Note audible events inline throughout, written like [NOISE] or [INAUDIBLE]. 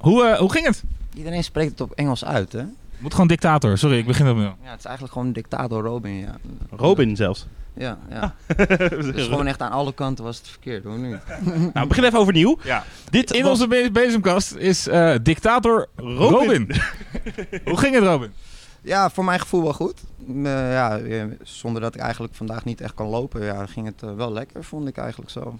Hoe, eh, hoe ging het? Iedereen spreekt het op Engels uit, hè? Moet gewoon dictator. Sorry, ik begin opnieuw. Ja, het is eigenlijk gewoon dictator Robin, ja. Robin zelfs. Ja, ja. [LAUGHS] dus gewoon echt aan alle kanten was het verkeerd, hoor niet? [LAUGHS] Nou, begin even overnieuw. Ja. Dit In was- onze be- bezemkast is eh, dictator Robin. [LAUGHS] hoe ging het, Robin? Ja, voor mijn gevoel wel goed. Eh, ja, zonder dat ik eigenlijk vandaag niet echt kan lopen, ja, ging het wel lekker, vond ik eigenlijk zo.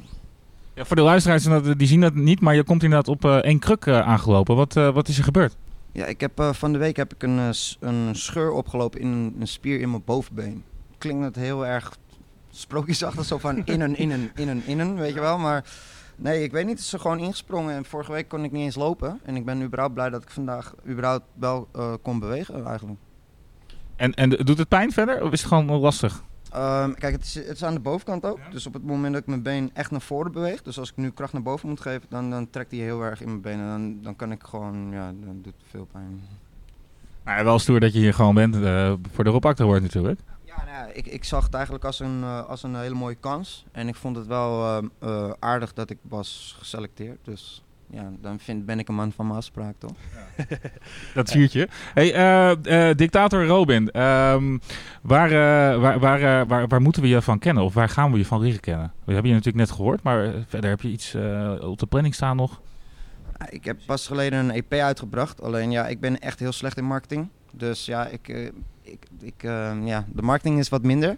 Ja, voor de luisteraars, die zien dat niet, maar je komt inderdaad op eh, één kruk eh, aangelopen. Wat, eh, wat is er gebeurd? Ja, ik heb van de week heb ik een, een scheur opgelopen in een, spier in mijn bovenbeen. Klinkt het heel erg sprookjesachtig, zo van in een, in een, in een, in een, weet je wel. Maar nee, ik weet niet, het is er gewoon ingesprongen. En vorige week kon ik niet eens lopen. En ik ben überhaupt blij dat ik vandaag überhaupt wel kon bewegen eigenlijk. En, en doet het pijn verder of is het gewoon lastig? Ehm, kijk, het is, het is aan de bovenkant ook. Dus op het moment dat ik mijn been echt naar voren beweeg, dus als ik nu kracht naar boven moet geven, dan, dan trekt hij heel erg in mijn benen. Dan, dan kan ik gewoon, ja, dan doet het veel pijn. Nou, ja, wel stoer dat je hier gewoon bent eh, voor de Rob wordt natuurlijk. Ja, nou ja, ik, ik zag het eigenlijk als een, eh, als een hele mooie kans. En ik vond het wel eh, eh, aardig dat ik was geselecteerd. Dus ja, dan vind, ben ik een man van mijn afspraak, toch? [LAUGHS] Dat vuurtje. Hey, eh, eh, dictator Robin, ehm, waar, eh, waar, waar, waar, waar moeten we je van kennen? Of waar gaan we je van leren kennen? We hebben je natuurlijk net gehoord, maar verder heb je iets op de planning staan nog? Ik heb pas geleden een EP uitgebracht. Alleen ja, ik ben echt heel slecht in marketing. Dus ja, ik, ik, ik, eh, ja, de marketing is wat minder.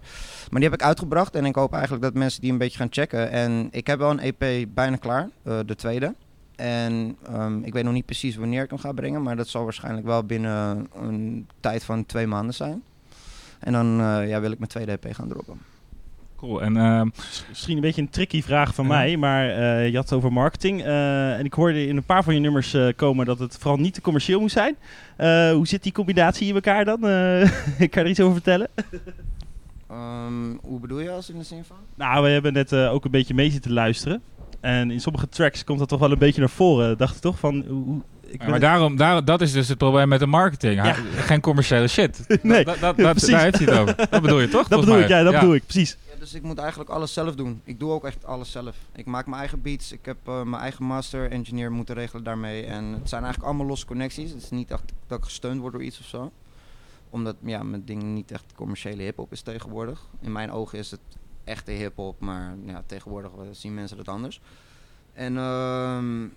Maar die heb ik uitgebracht. En ik hoop eigenlijk dat mensen die een beetje gaan checken. En ik heb wel een EP bijna klaar, eh, de tweede. En ehm, ik weet nog niet precies wanneer ik hem ga brengen. Maar dat zal waarschijnlijk wel binnen een tijd van twee maanden zijn. En dan eh, ja, wil ik mijn tweede EP gaan droppen. Cool. En ehm, Misschien een beetje een tricky vraag van Ja. mij, maar eh, je had het over marketing. eh, en ik hoorde in een paar van je nummers eh, komen dat het vooral niet te commercieel moest zijn. Eh, hoe zit die combinatie in elkaar dan? Eh, [LAUGHS] kan je er iets over vertellen? Ehm, hoe bedoel je als in de zin van? Nou, we hebben net eh, ook een beetje mee zitten luisteren. En in sommige tracks komt dat toch wel een beetje naar voren. Dacht ik toch van... Hoe, ik Ja, maar daarom, daar, dat is dus het probleem met de marketing. Ja. Geen commerciële shit. [LAUGHS] Nee, dat, dat, dat, daar heeft hij het over. [LAUGHS] Dat bedoel je toch? dat bedoel ik, ja, dat bedoel ik, precies. Ja, dus ik moet eigenlijk alles zelf doen. Ik doe ook echt alles zelf. Ik maak mijn eigen beats. Ik heb eh, mijn eigen master engineer moeten regelen daarmee. En het zijn eigenlijk allemaal losse connecties. Het is niet echt dat ik gesteund word door iets of zo. Omdat ja, mijn ding niet echt commerciële hip-hop is tegenwoordig. In mijn ogen is het echte hip-hop, maar ja, tegenwoordig zien mensen dat anders. En ehm,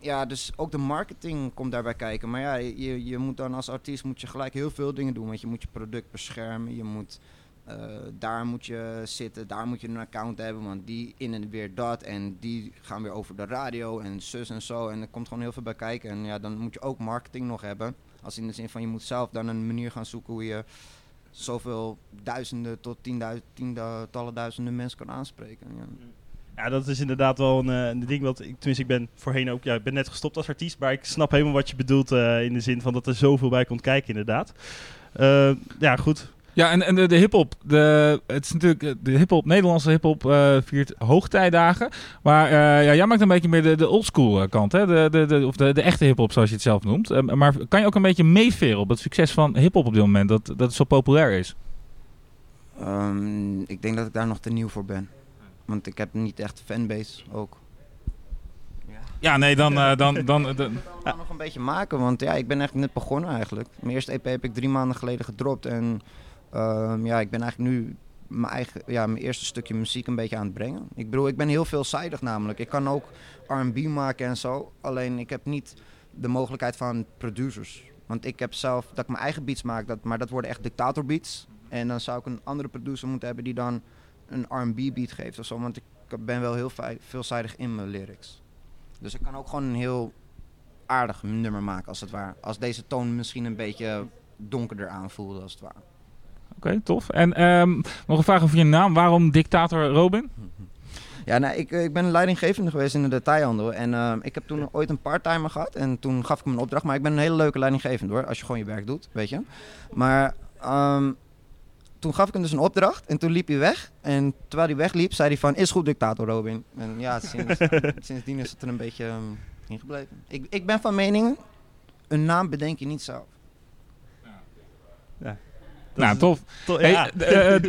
ja, dus ook de marketing komt daarbij kijken. Maar ja, je, je moet dan als artiest moet je gelijk heel veel dingen doen. Want je moet je product beschermen. Je moet eh, daar moet je zitten, daar moet je een account hebben, want die in en weer dat. En die gaan weer over de radio en zus en zo. En er komt gewoon heel veel bij kijken. En ja, dan moet je ook marketing nog hebben. Als in de zin van je moet zelf dan een manier gaan zoeken hoe je zoveel duizenden tot tientallen duizenden mensen kan aanspreken. Ja. Ja, dat is inderdaad wel een, eh, een ding wat ik, tenminste ik ben voorheen ook, ja, ik ben net gestopt als artiest, maar ik snap helemaal wat je bedoelt eh, in de zin van dat er zoveel bij komt kijken inderdaad. Eh, ja, goed. Ja, en, en de, de hip-hop. De, het is natuurlijk. eh, De hip-hop, Nederlandse hip-hop eh, viert hoogtijdagen. Maar eh, ja, jij maakt een beetje meer de, de oldschool kant, hè? De, de, de, of de, de echte hip-hop, zoals je het zelf noemt. Maar kan je ook een beetje meeveren op het succes van hip-hop op dit moment? Dat, dat het zo populair is? Ehm, ik denk dat ik daar nog te nieuw voor ben. Want ik heb niet echt fanbase ook. Ja, nee, dan. eh, dan, dan, dan, nog een beetje maken, want ja, ik ben echt net begonnen eigenlijk. Mijn eerste EP heb ik drie maanden geleden gedropt. En ehm, ja, ik ben eigenlijk nu mijn, eigen, ja, mijn eerste stukje muziek een beetje aan het brengen. Ik bedoel, ik ben heel veelzijdig namelijk. Ik kan ook R&B maken en zo. Alleen ik heb niet de mogelijkheid van producers. Want ik heb zelf dat ik mijn eigen beats maak, dat, maar dat worden echt dictator beats. En dan zou ik een andere producer moeten hebben die dan een R&B beat geeft of zo. Want ik ben wel heel veelzijdig in mijn lyrics. Dus ik kan ook gewoon een heel aardig nummer maken, als het ware. Als deze toon misschien een beetje donkerder aanvoelde, als het ware. Oké, tof. En ehm, nog een vraag over je naam. Waarom dictator Robin? Ja, nou, ik, eh, ik ben leidinggevende geweest in de detailhandel. En ehm, ik heb toen ooit een parttimer gehad. En toen gaf ik hem een opdracht. Maar ik ben een hele leuke leidinggevende hoor. Als je gewoon je werk doet, weet je. Maar ehm, toen gaf ik hem dus een opdracht. En toen liep hij weg. En terwijl hij wegliep, zei hij van... Is goed, dictator Robin. En ja, [LAUGHS] sinds, sindsdien is het er een beetje ingebleven. Ik, ik ben van mening... Een naam bedenk je niet zelf. Nou, tof. To- Hey, ja. eh, eh,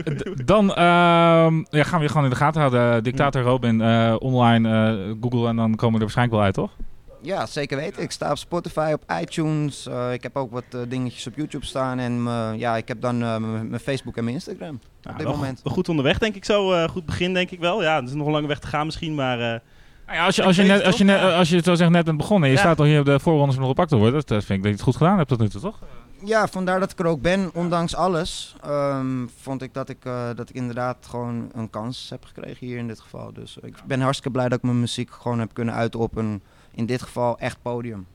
dan ehm, ja, gaan we je gewoon in de gaten houden. Dictator Robin eh, online, eh, Google en dan komen we er waarschijnlijk wel uit, toch? Ja, zeker weten. Ik sta op Spotify, op iTunes. Eh, ik heb ook wat eh, dingetjes op YouTube staan. En eh, ja, ik heb dan eh, mijn Facebook en mijn Instagram. Ja, op dit moment. Goed, onderweg, denk ik zo. eh, goed begin, denk ik wel. Ja, er is nog een lange weg te gaan misschien, maar... eh, Nou ja, als, je, als, je net, als, je net, als je het zo zegt net bent begonnen en je Ja. staat al hier op de voorrondes om nog gepakt te worden, dat, dat vind ik dat je het goed gedaan hebt tot nu toe, toch? Ja, vandaar dat ik er ook ben. Ondanks alles ehm, vond ik dat, ik eh, dat ik inderdaad gewoon een kans heb gekregen hier in dit geval. Dus ik ben hartstikke blij dat ik mijn muziek gewoon heb kunnen uiten op een, in dit geval, echt podium.